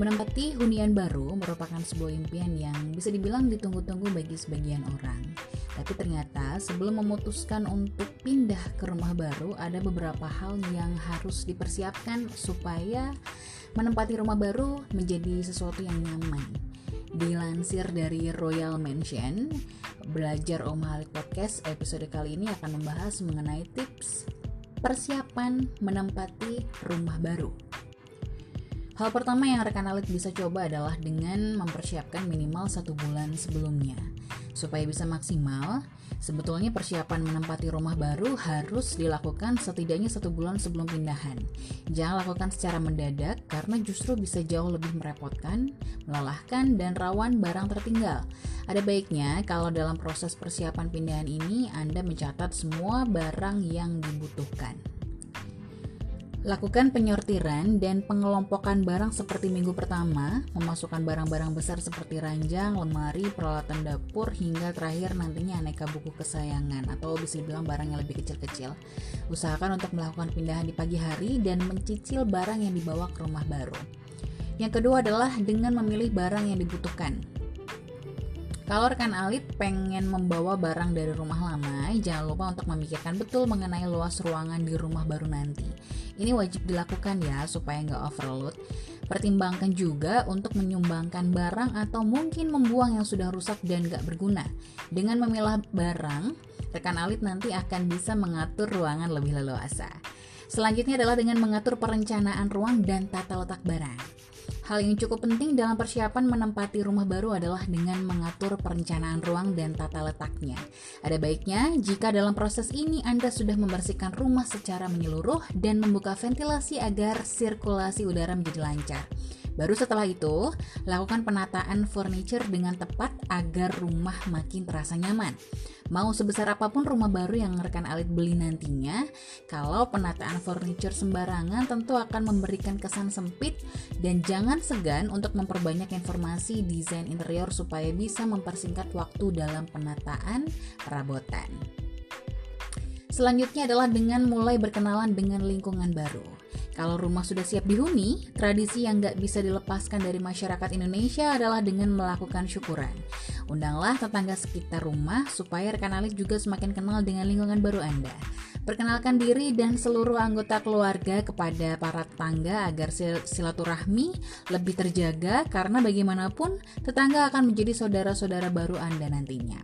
Menempati hunian baru merupakan sebuah impian yang bisa dibilang ditunggu-tunggu bagi sebagian orang. Tapi ternyata sebelum memutuskan untuk pindah ke rumah baru ada beberapa hal yang harus dipersiapkan supaya menempati rumah baru menjadi sesuatu yang nyaman. Dilansir dari Royal Mansion, Belajar Om Halid Podcast episode kali ini akan membahas mengenai tips persiapan menempati rumah baru. Hal pertama yang rekan Alit bisa coba adalah dengan mempersiapkan minimal satu bulan sebelumnya. Supaya bisa maksimal, sebetulnya persiapan menempati rumah baru harus dilakukan setidaknya satu bulan sebelum pindahan. Jangan lakukan secara mendadak karena justru bisa jauh lebih merepotkan, melelahkan, dan rawan barang tertinggal. Ada baiknya kalau dalam proses persiapan pindahan ini Anda mencatat semua barang yang dibutuhkan. Lakukan penyortiran dan pengelompokan barang seperti minggu pertama, memasukkan barang-barang besar seperti ranjang, lemari, peralatan dapur, hingga terakhir nantinya aneka buku kesayangan atau bisa dibilang barang yang lebih kecil-kecil. Usahakan untuk melakukan pindahan di pagi hari dan mencicil barang yang dibawa ke rumah baru. Yang kedua adalah dengan memilih barang yang dibutuhkan. Kalau rekan Alit pengen membawa barang dari rumah lama, jangan lupa untuk memikirkan betul mengenai luas ruangan di rumah baru nanti. Ini wajib dilakukan ya supaya nggak overload. Pertimbangkan juga untuk menyumbangkan barang atau mungkin membuang yang sudah rusak dan nggak berguna. Dengan memilah barang, rekan Alit nanti akan bisa mengatur ruangan lebih leluasa. Selanjutnya adalah dengan mengatur perencanaan ruang dan tata letak barang. Hal yang cukup penting dalam persiapan menempati rumah baru adalah dengan mengatur perencanaan ruang dan tata letaknya. Ada baiknya jika dalam proses ini Anda sudah membersihkan rumah secara menyeluruh dan membuka ventilasi agar sirkulasi udara menjadi lancar. Baru setelah itu, lakukan penataan furniture dengan tepat agar rumah makin terasa nyaman. Mau sebesar apa pun rumah baru yang rekan Alit beli nantinya, kalau penataan furniture sembarangan tentu akan memberikan kesan sempit dan jangan segan untuk memperbanyak informasi desain interior supaya bisa mempersingkat waktu dalam penataan perabotan. Selanjutnya adalah dengan mulai berkenalan dengan lingkungan baru. Kalau rumah sudah siap dihuni, tradisi yang nggak bisa dilepaskan dari masyarakat Indonesia adalah dengan melakukan syukuran. Undanglah tetangga sekitar rumah supaya rekan Alif juga semakin kenal dengan lingkungan baru Anda. Perkenalkan diri dan seluruh anggota keluarga kepada para tetangga agar silaturahmi lebih terjaga karena bagaimanapun tetangga akan menjadi saudara-saudara baru Anda nantinya.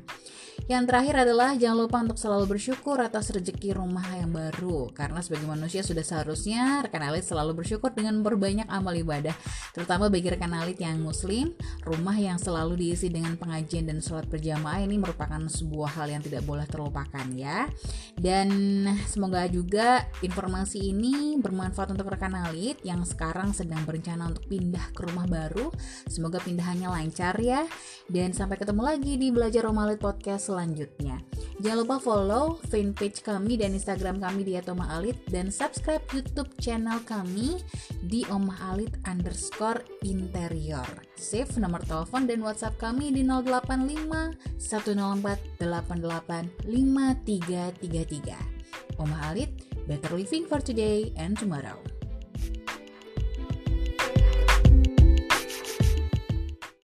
Yang terakhir adalah jangan lupa untuk selalu bersyukur atas rezeki rumah yang baru. Karena sebagai manusia sudah seharusnya rekan alit selalu bersyukur dengan memperbanyak amal ibadah. Terutama bagi rekan alit yang muslim rumah yang selalu diisi dengan pengajian dan sholat berjamaah ini merupakan sebuah hal yang tidak boleh terlupakan ya. Dan semoga juga informasi ini bermanfaat untuk rekan alit yang sekarang sedang berencana untuk pindah ke rumah baru. Semoga pindahannya lancar ya. Dan sampai ketemu lagi di belajar rumah alit podcast selanjutnya. Jangan lupa follow fanpage kami dan Instagram kami di Atoma Alit dan subscribe YouTube channel kami di Omah Alit underscore interior. Save nomor telepon dan WhatsApp kami di 085 104 88 5333. Omah Alit, better living for today and tomorrow.